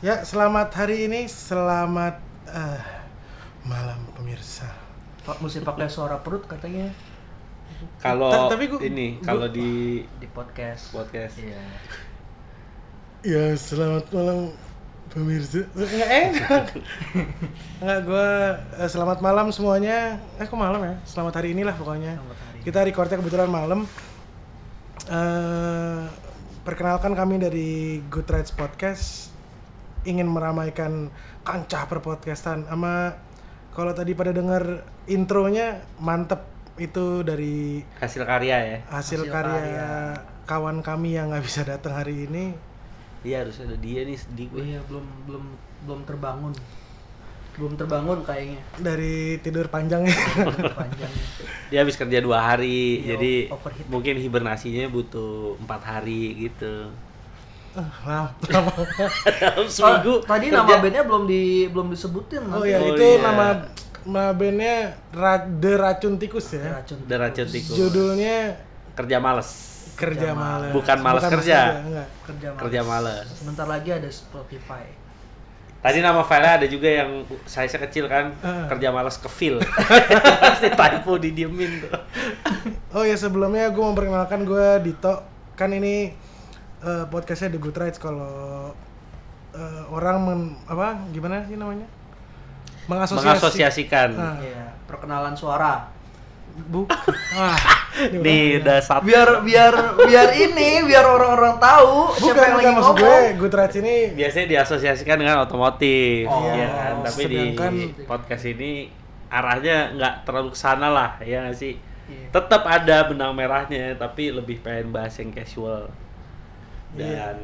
Ya, selamat hari ini, selamat eh, malam pemirsa. Pak mesti pakai suara perut katanya Kalau Ta- tapi gua- ini kalau di di podcast. Podcast. Iya. Ya, selamat malam pemirsa. Enggak enak. Enggak gua eh, selamat malam semuanya. Eh, kok malam ya? Selamat hari inilah pokoknya. Selamat hari. Kita recordnya kebetulan malam. Eh, perkenalkan kami dari Good Rights Podcast ingin meramaikan kancah perpodcastan sama kalau tadi pada denger intronya mantep itu dari hasil karya ya. hasil, Hasil karya, karya. kawan kami yang nggak bisa datang hari ini Iya harus ada dia nih sedih gue. Iya, belum belum belum terbangun. Belum terbangun kayaknya. dari tidur panjangnya Panjangnya. Dia habis kerja dua hari, Iya, jadi overheat. mungkin hibernasinya butuh empat hari gitu. Lama. Dalam seminggu. Oh, tadi kerja- nama bandnya belum di belum disebutin. oh nanti. ya Oh, itu iya. nama nama bandnya Ra- The Racun Tikus ya Racun. The Racun Tikus. judulnya kerja males. kerja Kerja malas Bukan malas kerja. enggak. Kerja malas. Kerja males. Sebentar lagi ada Spotify. Tadi nama filenya ada juga yang size kecil kan, Heeh. kerja males ke feel. Pasti typo didiemin tuh. Oh ya sebelumnya gue mau perkenalkan gue Dito kan ini eh, podcastnya The Good Rights kalau eh, orang men, apa gimana sih namanya mengasosiasi Mengasosiasikan. Ah. Iya, perkenalan suara. bu ah orang- udah satu. Biar biar biar ini, biar orang-orang tahu bukan siapa yang lagi maksud gue ngomong. Good Rights ini biasanya diasosiasikan dengan otomotif Oh, ya kan tapi sedangkan- di podcast ini arahnya nggak terlalu ke sana lah ya nggak sih Iya. tetap ada benang merahnya tapi lebih pengen bahas yang casual Iya. dan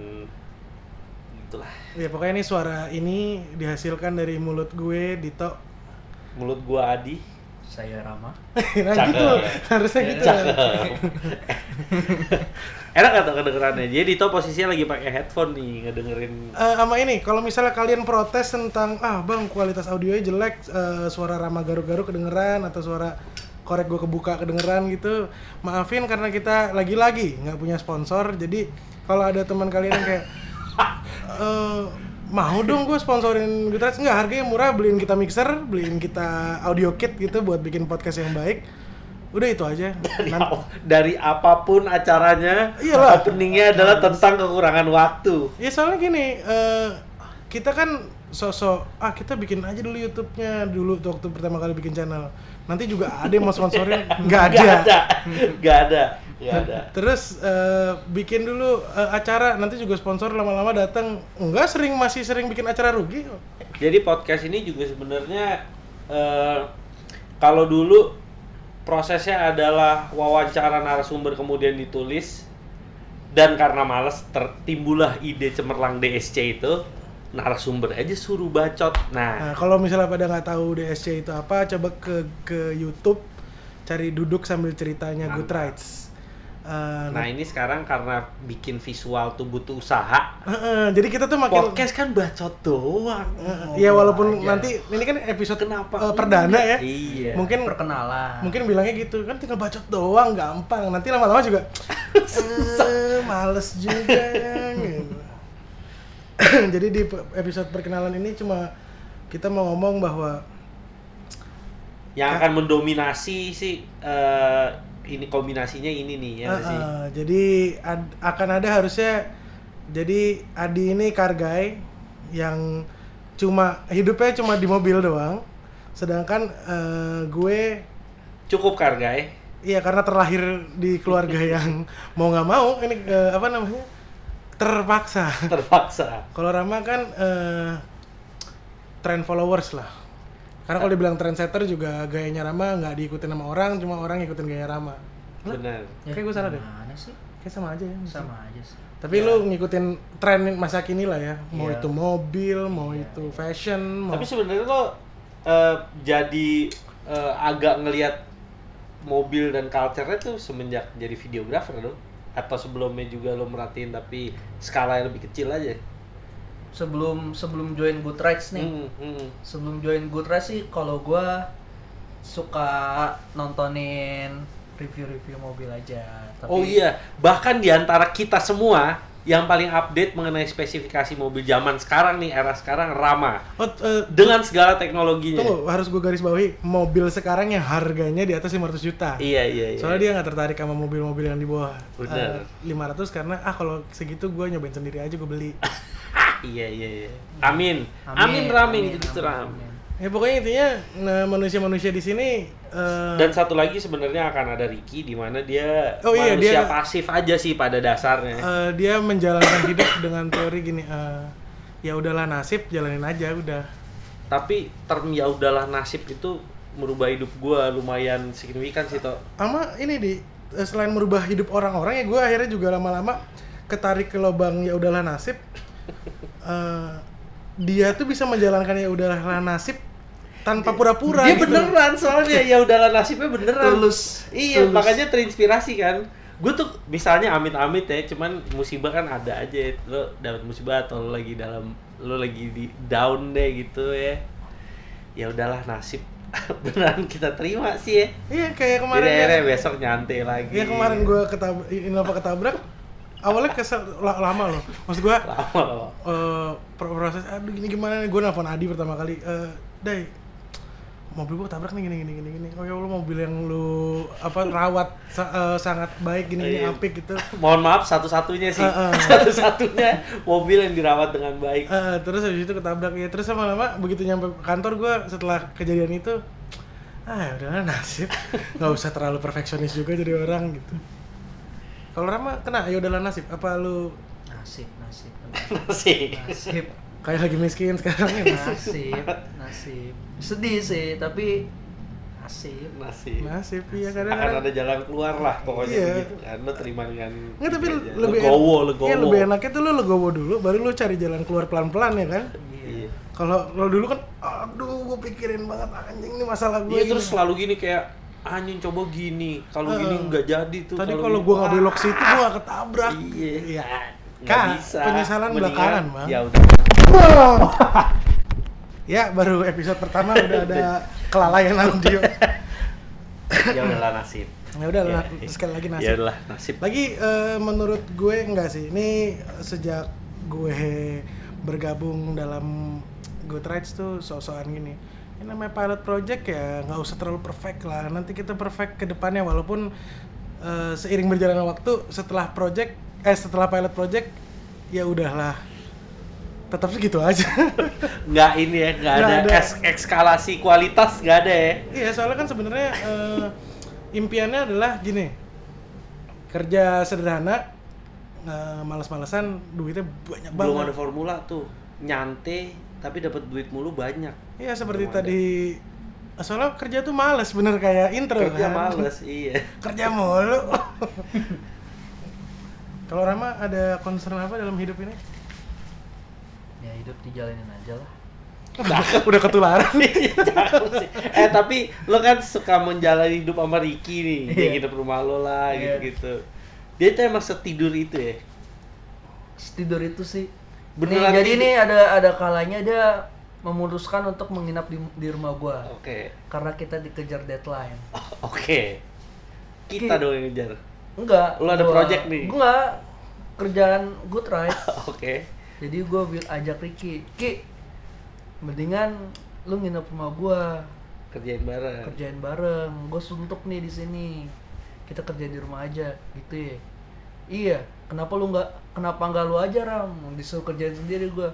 itulah. Ya pokoknya ini suara ini dihasilkan dari mulut gue Dito. Mulut gua Adi. Saya Rama. nah Cakep. gitu. Harusnya Ya, gitu. Cakep. Enak gak tuh kedengerannya? Jadi Dito posisinya lagi pakai headphone nih ngedengerin. Eh, sama ini, kalau misalnya kalian protes tentang ah bang kualitas audionya jelek, eh, suara Rama garuk-garuk kedengeran atau suara korek gue kebuka kedengeran gitu, maafin karena kita lagi-lagi nggak punya sponsor. Jadi kalau ada teman kalian yang kayak eh, mau dong gue sponsorin Gutrats nggak harganya murah beliin kita mixer beliin kita audio kit gitu buat bikin podcast yang baik. Udah itu aja. Dari, ap- dari apa pun acaranya Iyalah. openingnya adalah tentang kekurangan waktu. Ya soalnya gini, eh, kita kan sosok ah kita bikin aja dulu YouTube-nya dulu tuh waktu pertama kali bikin channel. Nanti juga ada yang mau sponsorin, nggak ada. Gak ada. Gak ada. Gak ada. Terus eh, bikin dulu eh, acara, nanti juga sponsor lama-lama datang. Enggak sering masih sering bikin acara rugi. Jadi podcast ini juga sebenarnya eh, kalau dulu prosesnya adalah wawancara narasumber kemudian ditulis dan karena males tertimbullah ide cemerlang DSC itu narasumber aja suruh bacot. Nah, Nah, kalau misalnya pada nggak tahu DSC itu apa, coba ke ke YouTube cari duduk sambil ceritanya Good. Rights. Eh, nah ini sekarang karena bikin visual tuh butuh usaha. eh, eh, jadi kita tuh makin Podcast kan bacot doang. Iya walaupun aja. nanti ini kan episode Kenapa? eh, perdana ya. Iya. Mungkin Perkenalan. mungkin bilangnya gitu kan tinggal bacot doang gampang. Nanti lama-lama juga eh, males juga. gitu. Jadi di episode perkenalan ini cuma kita mau ngomong bahwa yang akan mendominasi sih eh, ini kombinasinya ini nih ya sih. eh, jadi ad- akan ada harusnya jadi Adi ini car guy yang cuma hidupnya cuma di mobil doang. Sedangkan eh, gue Cukup kargai. Iya karena terlahir di keluarga yang mau nggak mau ini eh, apa namanya terpaksa. terpaksa. Kalau Rama kan eh, trend followers lah. Karena kalau dibilang trendsetter juga gayanya Rama nggak diikutin sama orang, cuma orang ngikutin gaya Rama. Lah, Benar. Kayak gue salah deh. Mana sih? Kayak sama aja ya. Sama aja sih. Tapi Ya. lu ngikutin tren masa kini lah ya. Mau Iya. itu mobil, mau Iya, itu iya. fashion, mau Tapi sebenarnya lo eh, jadi eh, agak ngelihat mobil dan culture-nya tuh semenjak jadi videographer dong? Atau sebelumnya juga lo merhatiin tapi skala yang lebih kecil aja? Sebelum sebelum join Good Rights nih. Hmm, hmm. Sebelum join Good Rights sih kalau gua suka nontonin review-review mobil aja. Tapi Oh iya, bahkan di antara kita semua yang paling update mengenai spesifikasi mobil zaman sekarang nih era sekarang Rama Oh, eh, dengan segala teknologinya. tunggu, harus gue garis bawahi mobil sekarang yang harganya di atas 500 juta. Iya iya iya. Soalnya dia nggak tertarik sama mobil-mobil yang di bawah Bener. eh, 500 karena ah kalau segitu gue nyobain sendiri aja gue beli. iya iya iya. Amin. Amin, Ramin gitu gitu Ram. amin. Ya pokoknya intinya nah, manusia-manusia di sini eh, Dan satu lagi sebenarnya akan ada Ricky di mana dia Oh iya, manusia dia- pasif aja sih pada dasarnya. eh, dia menjalankan hidup dengan teori gini eh, ya udahlah nasib jalanin aja udah. Tapi term ya udahlah nasib itu merubah hidup gua lumayan signifikan sih toh. Sama ini di selain merubah hidup orang-orang ya gue akhirnya juga lama-lama ketarik ke lubang ya udahlah nasib. Eh, dia tuh bisa menjalankan ya udahlah nasib tanpa pura-pura Dia gitu. beneran soalnya ya udahlah nasibnya beneran. Tulus. Iya, Tulus. makanya terinspirasi kan. Gue tuh misalnya amit-amit ya, cuman musibah kan ada aja. Lo dapat musibah atau lo lagi dalam lo lagi di down deh gitu ya. Ya udahlah nasib. beneran kita terima sih ya. Iya kayak kemarin Jadi ya. besok nyantai lagi. Iya kemarin gue ketabrak, Innova ketabrak, awalnya kesel la- lama loh. Maksud gue lama lama. eh, pro- proses, aduh gini gimana nih, gue nelfon Adi pertama kali, eh, Day, mobil gue ketabrak nih gini gini gini gini. Oh ya Allah mobil yang lu apa rawat sa- eh, sangat baik gini gini Iya. apik gitu. Mohon maaf satu-satunya sih. Uh-uh. Satu-satunya mobil yang dirawat dengan baik. Eh, terus habis itu ketabrak ya terus lama-lama begitu nyampe kantor gue setelah kejadian itu ah ya udahlah nasib nggak usah terlalu perfeksionis juga jadi orang gitu kalau Rama kena ya udahlah nasib apa lu Nasib, nasib. sih. Nasib. kayak lagi miskin sekarang ya Nasib, nasib. Sedih sih, tapi nasib. Nasib. nasib iya kadang akan ada jalan keluar lah pokoknya Iya. begitu kan lo terima dengan Nggak tapi aja. lebih legowo legowo Iya, lebih enaknya tuh lu legowo dulu baru lu cari jalan keluar pelan-pelan ya kan iya kalau lo dulu kan aduh gue pikirin banget anjing ini masalah gue Iya, terus selalu gini kayak anjing coba gini kalau Heeh. gini nggak jadi tuh tadi kalau gue nggak belok situ gue gak ketabrak. Iya. Iya. Kak, bisa. penyesalan Mendingan- belakangan, Bang. ya udah. Ya baru episode pertama udah ada kelalaian audio. Ya udahlah nasib. Ya udah Ya, lah, sekali lagi ya nasib. udahlah nasib. Lagi eh, menurut gue enggak sih ini sejak gue bergabung dalam Good Rides tuh so-soan gini ini namanya pilot project ya nggak usah terlalu perfect lah nanti kita perfect ke depannya walaupun eh, seiring berjalannya waktu setelah project eh setelah pilot project ya udahlah tetap segitu aja nggak ini ya nggak ada, ada. es- eskalasi kualitas nggak ada ya Iya, soalnya kan sebenarnya eh, impiannya adalah gini. Kerja sederhana, eh, males-malesan, duitnya banyak banget. belum ada formula tuh nyantai tapi dapat duit mulu banyak Iya, seperti ada. tadi soalnya kerja tuh males bener kayak intro kerja kan. males iya kerja mulu. Kalau Rama ada concern apa dalam hidup ini? Ya hidup dijalanin aja lah. Udah ketularan. Jauh sih. eh tapi lo kan suka menjalani hidup sama Ricky nih dia Iya. hidup rumah lo lah Iya. gitu-gitu dia tuh emang setidur itu ya Tidur itu sih. Beneran Nih, jadi tidur? nih ada ada kalanya dia memutuskan untuk menginap di, di rumah gua oke karena kita dikejar deadline. oke kita Ki- dong yang ngejar Enggak. Lu ada gua- project nih? Gua enggak. Kerjaan good right. oke Jadi gua bil- ajak Ricky, Ki, mendingan lu nginep rumah gua, kerjain bareng kerjain bareng. Gue suntuk nih di sini. Kita kerja di rumah aja, gitu ya. Iya, kenapa lu nggak kenapa nggak lu aja Ram? Disuruh kerjain sendiri gua.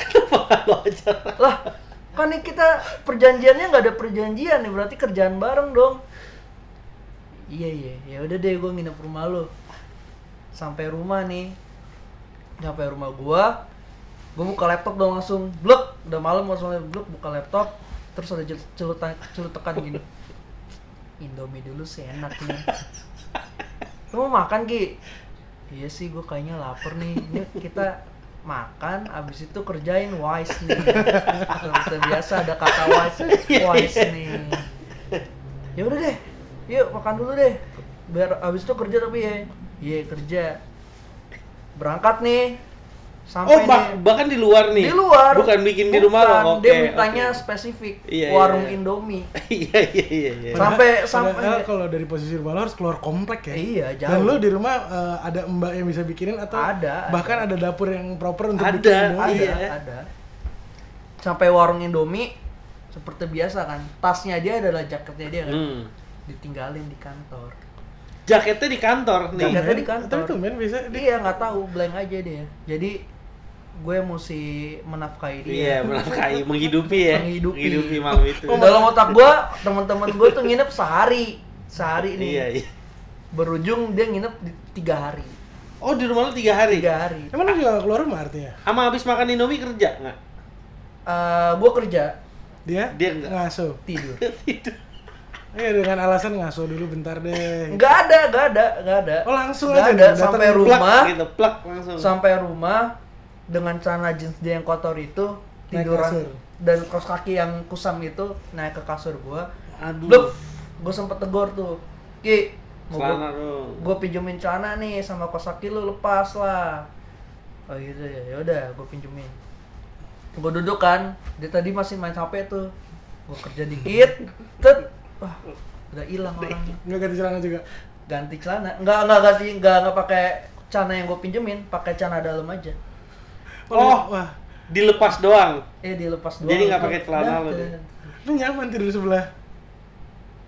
kenapa lo aja Lah, kan nih kita perjanjiannya nggak ada perjanjian nih, berarti kerjaan bareng dong. Iya iya, ya udah deh gue nginep rumah lu. Sampai rumah nih, sampai rumah gua, gue buka laptop dong langsung, blok, udah malam langsung blok buka laptop, terus ada cel- celutan celutekan gini. Indomie dulu sih enak nih. Lu mau makan Ki? Iya sih, gue kayaknya lapar nih. Ini kita makan, abis itu kerjain wise nih. Seperti biasa ada kata wise, wise nih. Ya udah deh, yuk makan dulu deh. Biar abis itu kerja tapi ya, iya kerja. Berangkat nih, Sampai oh, bah- nih- bahkan di luar nih. di luar. Bukan bikin di rumah Bukan, lo. Oke. Dia mintanya oke. spesifik Iya, iya, warung iya. Indomie. Iya iya iya iya. Sampai- Padahal sampai- kalau dari posisi rumah lo harus keluar komplek ya. Iya, jauh. Dan lo di rumah eh, ada mbak yang bisa bikinin atau Ada, bahkan ada, dapur yang proper untuk Ada, bikin Indomie? ada, Iya. ada. Sampai warung Indomie seperti biasa kan. Tasnya dia adalah jaketnya dia kan. Hmm. Ditinggalin di kantor. Jaketnya di kantor nih. Jaketnya di kantor. Tapi tuh men bisa di Dia nggak tahu, blank aja dia. Jadi gue mesti menafkahi dia. Iya, menafkahi, menghidupi ya. Menghidupi. malam itu. Dalam otak gue, teman-teman gue tuh nginep sehari, sehari nih. Iya, iya. Berujung dia nginep di tiga hari. Oh, di rumah lu tiga hari? Tiga hari. Emang lo juga keluar rumah artinya? Sama habis makan Indomie kerja nggak? Eh, gue kerja Dia? Dia enggak. ngasuh. tidur. Tidur. Iya dengan alasan ngasuh dulu bentar deh. Nggak ada, nggak ada, nggak ada. Oh, langsung Nggak aja ada. Sampai plak rumah, gitu, plak langsung. sampai rumah dengan celana jeans dia yang kotor itu Naik tiduran kasur. dan kaos kaki yang kusam itu naik ke kasur gua. Aduh. Gue sempet tegur tuh, Ki, mau Celana gua, gua pinjemin celana nih sama kaos kaki lu lepas lah. Oh gitu ya, ya udah gue pinjemin. Gue duduk kan, dia tadi masih main HP tuh. Gue kerja dikit, tet, wah udah hilang orangnya. Nggak ganti celana juga. Ganti celana, nggak nggak ganti nggak nggak pakai celana yang gue pinjemin, pakai celana dalam aja. Oh. wah. Dilepas doang. Eh dilepas doang. Jadi nggak pakai celana udah. tuh? Lu nyaman tidur sebelah.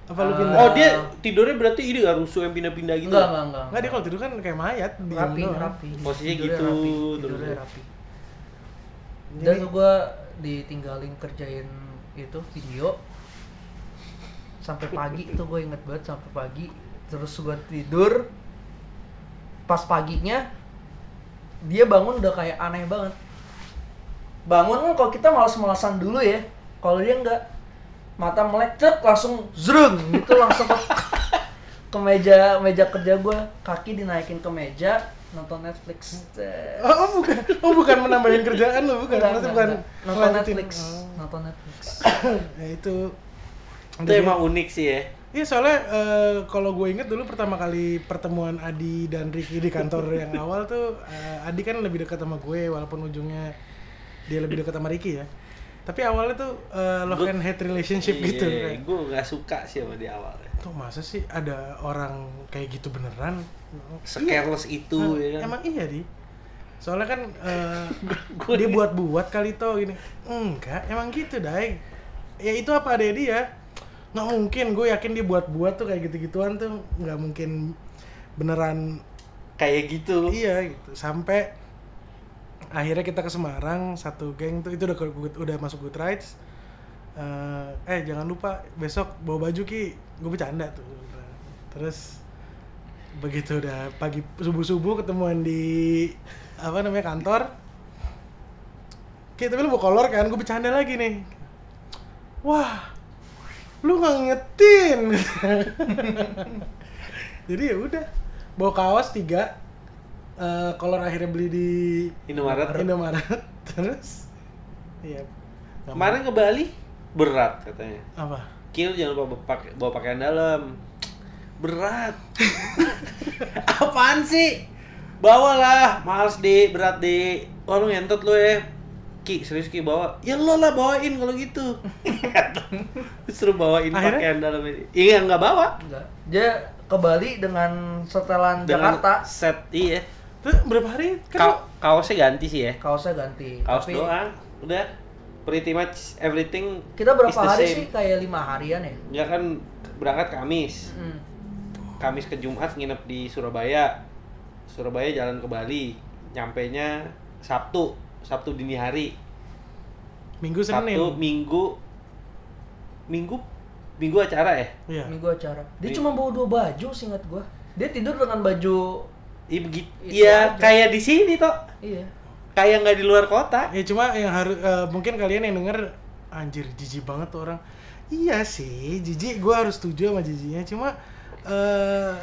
Apa lu Ah. pindah? Oh, dia tidurnya berarti ini nggak rusuh yang pindah-pindah gitu. Enggak, enggak, enggak. Enggak dia kalau tidur kan kayak mayat rapi, doang. rapi. Posisinya Tidurnya gitu, rapi, terus. tidurnya rapi. Jadi- Dan tuh gua ditinggalin kerjain itu video sampai pagi itu gue inget banget sampai pagi terus gua tidur pas paginya dia bangun udah kayak aneh banget bangun kan kalau kita malas-malasan dulu ya kalau dia enggak mata melek cek langsung zrung gitu langsung ke, ke meja meja kerja gua kaki dinaikin ke meja nonton Netflix. Oh, oh, bukan. Oh, bukan menambahin kerjaan lu, bukan. Enggak, bukan enggak. nonton. Netflix Oh. nonton Netflix ya itu. Itu emang unik sih ya. Iya soalnya eh, kalau gue inget dulu pertama kali pertemuan Adi dan Ricky di kantor yang awal tuh eh, Adi kan lebih dekat sama gue walaupun ujungnya dia lebih dekat sama Ricky ya. Tapi awalnya tuh eh, love Gua- and hate relationship gitu. Iya, kan. gue nggak suka sih sama di awal. Tuh masa sih ada orang kayak gitu beneran? Secareless itu Hah, ya kan. Emang iya di. Soalnya kan eh, Gua- dia buat-buat kali toh gini. Enggak, emang gitu, Dai. Ya itu apa ada dia? Nggak mungkin, gue yakin dia buat-buat tuh kayak gitu-gituan tuh nggak mungkin beneran kayak gitu. iya gitu. Sampai akhirnya kita ke Semarang satu geng tuh itu udah ke- udah masuk Good Rides. Eh, eh jangan lupa besok bawa baju ki, gue bercanda tuh. Terus begitu udah pagi subuh subuh ketemuan di apa namanya kantor. Ki tapi lu bawa kolor kan, gue bercanda lagi nih. Wah, lu nggak ngetin. Jadi ya udah bawa kaos tiga, eh, kolor akhirnya beli di Indomaret. Indomaret terus iya Kemarin ke Bali berat katanya. apa Kill jangan lupa bawa pakai bawa pakaian dalam. Berat. Apaan sih? Bawalah, males di, berat di. Lu ngentot lu ya. Ki, serius Ki bawa. Ya lo lah bawain kalau gitu. Suruh bawain Akhirnya? pakaian dalam ini. Iya nggak bawa. enggak dia ke Bali dengan setelan Dengan Jakarta set iya. terus berapa hari kan Ka kaosnya ganti sih ya. kaosnya ganti Kaos Tapi doang. Udah pretty much everything kita berapa hari same. sih kayak lima harian ya Ya kan berangkat Kamis. Mm. Kamis ke Jumat nginep di Surabaya. Surabaya jalan ke Bali. Nyampe nya Sabtu, Sabtu dini hari. minggu senin Sabtu, Minggu Minggu Minggu acara ya? iya minggu acara dia Ming- cuma bawa dua baju seingat gua dia tidur dengan baju Iya Iya, kayak di sini toh. iya Kayak nggak di luar kota. ya cuma yang harus eh, mungkin kalian yang denger anjir jijik banget tuh orang iya sih jijik gue harus setuju sama jijinya cuma eh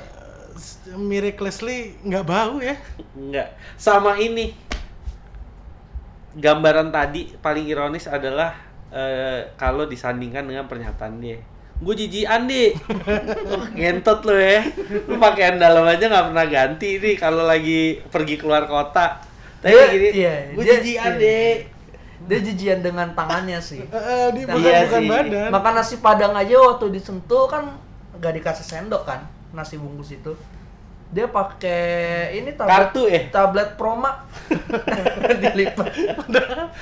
miraculously nggak bau ya Enggak. Sama ini. Gambaran tadi paling ironis adalah eh, kalau disandingkan dengan pernyataan dia. Gue jijian deh. Oh, ngentot lo ya. Lu pakaian dalam aja nggak pernah ganti nih kalau lagi pergi keluar kota. Tapi Dia- gini, iya, gue dia- jijian iya. deh. Dia jijian dengan tangannya sih. Eh, dia bukan iya bukan sih. badan Makan nasi padang aja waktu disentuh kan gak dikasih sendok kan nasi bungkus itu. Dia pakai ini tablet Kartu ya? tablet Proma dilipat.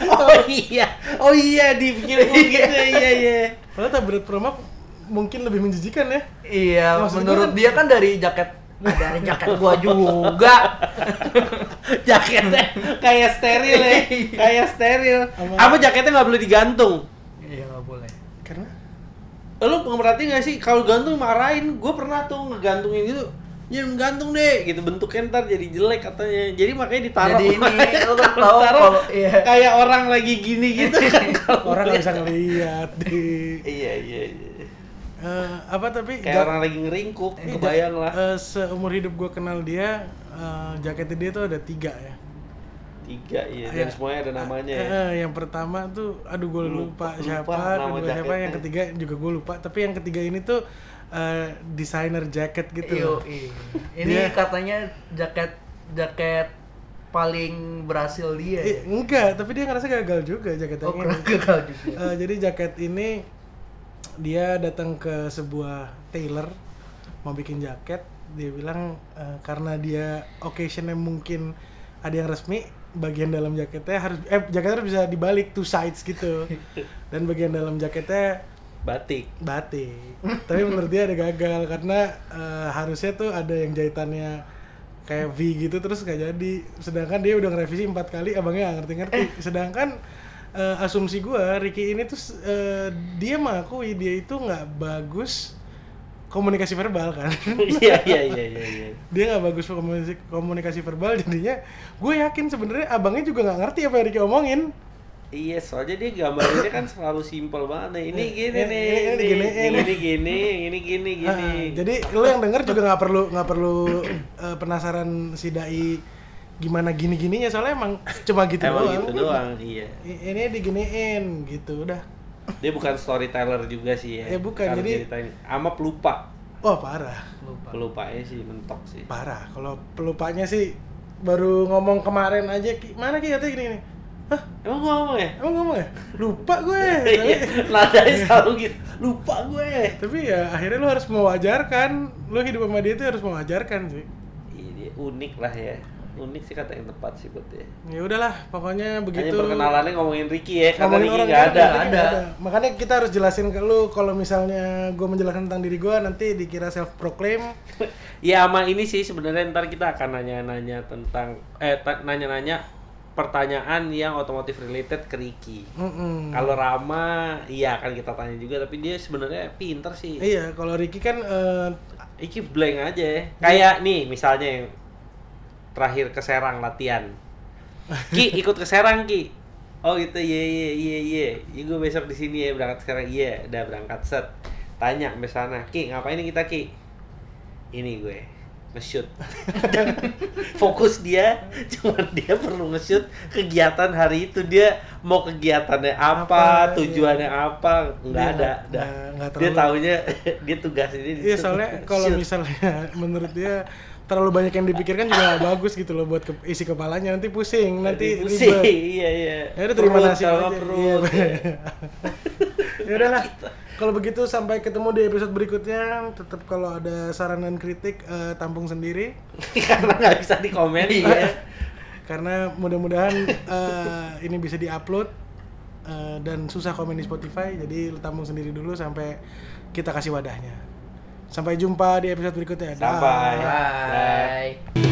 Oh iya, oh iya dibikin gitu iya iya. Padahal tablet promak mungkin lebih menjijikan ya Iya, Maksud gua menurut kan- dia kan dari jaket dari jaket gua juga. Jaketnya kayak steril ya, kayak steril. Apa jaketnya nggak boleh digantung? Iya nggak boleh. karena Lu merhatiin nggak sih kalau gantung marahin? Gue pernah tuh ngegantungin gitu. Jangan gantung deh, gitu bentuknya ntar jadi jelek katanya. Jadi makanya ditaruh. Jadi ini, kan Kalau tahu taruh kalau- iya. kayak orang lagi gini gitu kan. Orang nggak bisa ngeliat di Iya iya iya. Eh, apa tapi Kayak ja- orang lagi ngeringkuk, eh, kebayang lah. eh, seumur hidup gue kenal dia eh, jaketnya dia tuh ada tiga ya Tiga iya, dan Ya, semuanya ada namanya ya. eh, yang pertama tuh aduh gue lupa, Lupa- siapa lupa kedua siapa yang ketiga juga gue lupa tapi yang ketiga ini tuh eh, desainer jacket gitu iya. Ini Dia- katanya jaket jaket paling berhasil dia. Eh, enggak tapi dia ngerasa gagal juga jaket Oh, ini gagal juga. Eh, jadi jaket ini dia datang ke sebuah tailor mau bikin jaket dia bilang eh, karena dia occasionnya mungkin ada yang resmi bagian dalam jaketnya harus eh jaketnya harus bisa dibalik two sides gitu dan bagian dalam jaketnya Batik. batik. Tapi menurut dia ada gagal karena eh, harusnya tuh ada yang jahitannya kayak V gitu terus nggak jadi. Sedangkan dia udah ngerevisi empat kali abangnya nggak ngerti-ngerti. Sedangkan eh, asumsi gua Ricky ini tuh eh, dia mengakui dia itu nggak bagus komunikasi verbal kan? Iya iya iya iya iya. dia nggak bagus komunikasi, komunikasi verbal jadinya gue yakin sebenarnya abangnya juga nggak ngerti apa yang Ricky omongin Iya, soalnya dia gambarnya kan selalu simpel banget nih. Ini gini nih, ini gini, ini ini. gini gini, ini gini gini. Ah, jadi lo yang denger juga nggak perlu nggak perlu eh, penasaran si dai gimana gini gininya soalnya emang cuma gitu Emang doang. gitu doang, iya. Ini diginiin gitu udah. Dia bukan storyteller juga sih ya. Ya, bukan, jadi- ama pelupa. Wah parah, Lupa. Pelupanya sih mentok sih. parah. Kalau pelupanya sih baru ngomong kemarin aja, Ki, mana Ki katanya gini gini. Hah? Emang gua ngomong ya? Emang ngomong ya? Lupa gue. Nadanya selalu gitu. Lupa gue. tapi ya akhirnya lo harus mewajarkan. Lo hidup sama dia tuh harus mewajarkan sih. Ini unik lah ya. Unik sih kata yang tepat sih buat dia. Ya udahlah, pokoknya Hanya begitu. perkenalannya ngomongin Ricky ya, karena ngomongin Ricky orang nggak ada. Ricky nggak Makanya kita harus jelasin ke lu kalau misalnya gue menjelaskan tentang diri gue nanti dikira self proclaim. Ya sama ini sih sebenarnya ntar kita akan nanya-nanya tentang eh nanya-nanya pertanyaan yang otomotif related ke Ricky. Kalau Rama, iya akan kita tanya juga, tapi dia sebenarnya pinter sih. iya, kalau Ricky kan eh, Iki blank aja ya. Kayak nih misalnya yang terakhir ke Serang latihan. Ki ikut ke Serang Ki. Oh gitu, iya iya iya iya. Iya gue besok di sini ya berangkat sekarang. Iya, udah berangkat set. Tanya sampai sana, Ki ngapain kita Ki? Ini gue nge-shoot. Fokus dia cuma dia perlu nge-shoot kegiatan hari itu dia mau kegiatannya apa, Apa, tujuannya apa, nggak Dia ada. nggak- dah. nggak- dia taunya dia tugas ini iya soalnya kalau misalnya menurut dia terlalu banyak yang dipikirkan juga gak bagus gitu loh buat ke- isi kepalanya nanti pusing nanti pusing ribet. iya iya Ya udah terima Perut nasi sama aja. perut Iya, ya. ya udahlah. Kalau begitu sampai ketemu di episode berikutnya. Tetap kalau ada saran dan kritik eh, tampung sendiri. karena nggak bisa di komen Iya. Karena mudah-mudahan eh, ini bisa diupload eh, dan susah komen di Spotify. Jadi lu tampung sendiri dulu sampai kita kasih wadahnya. Sampai jumpa di episode berikutnya. Dah. sampai Bye.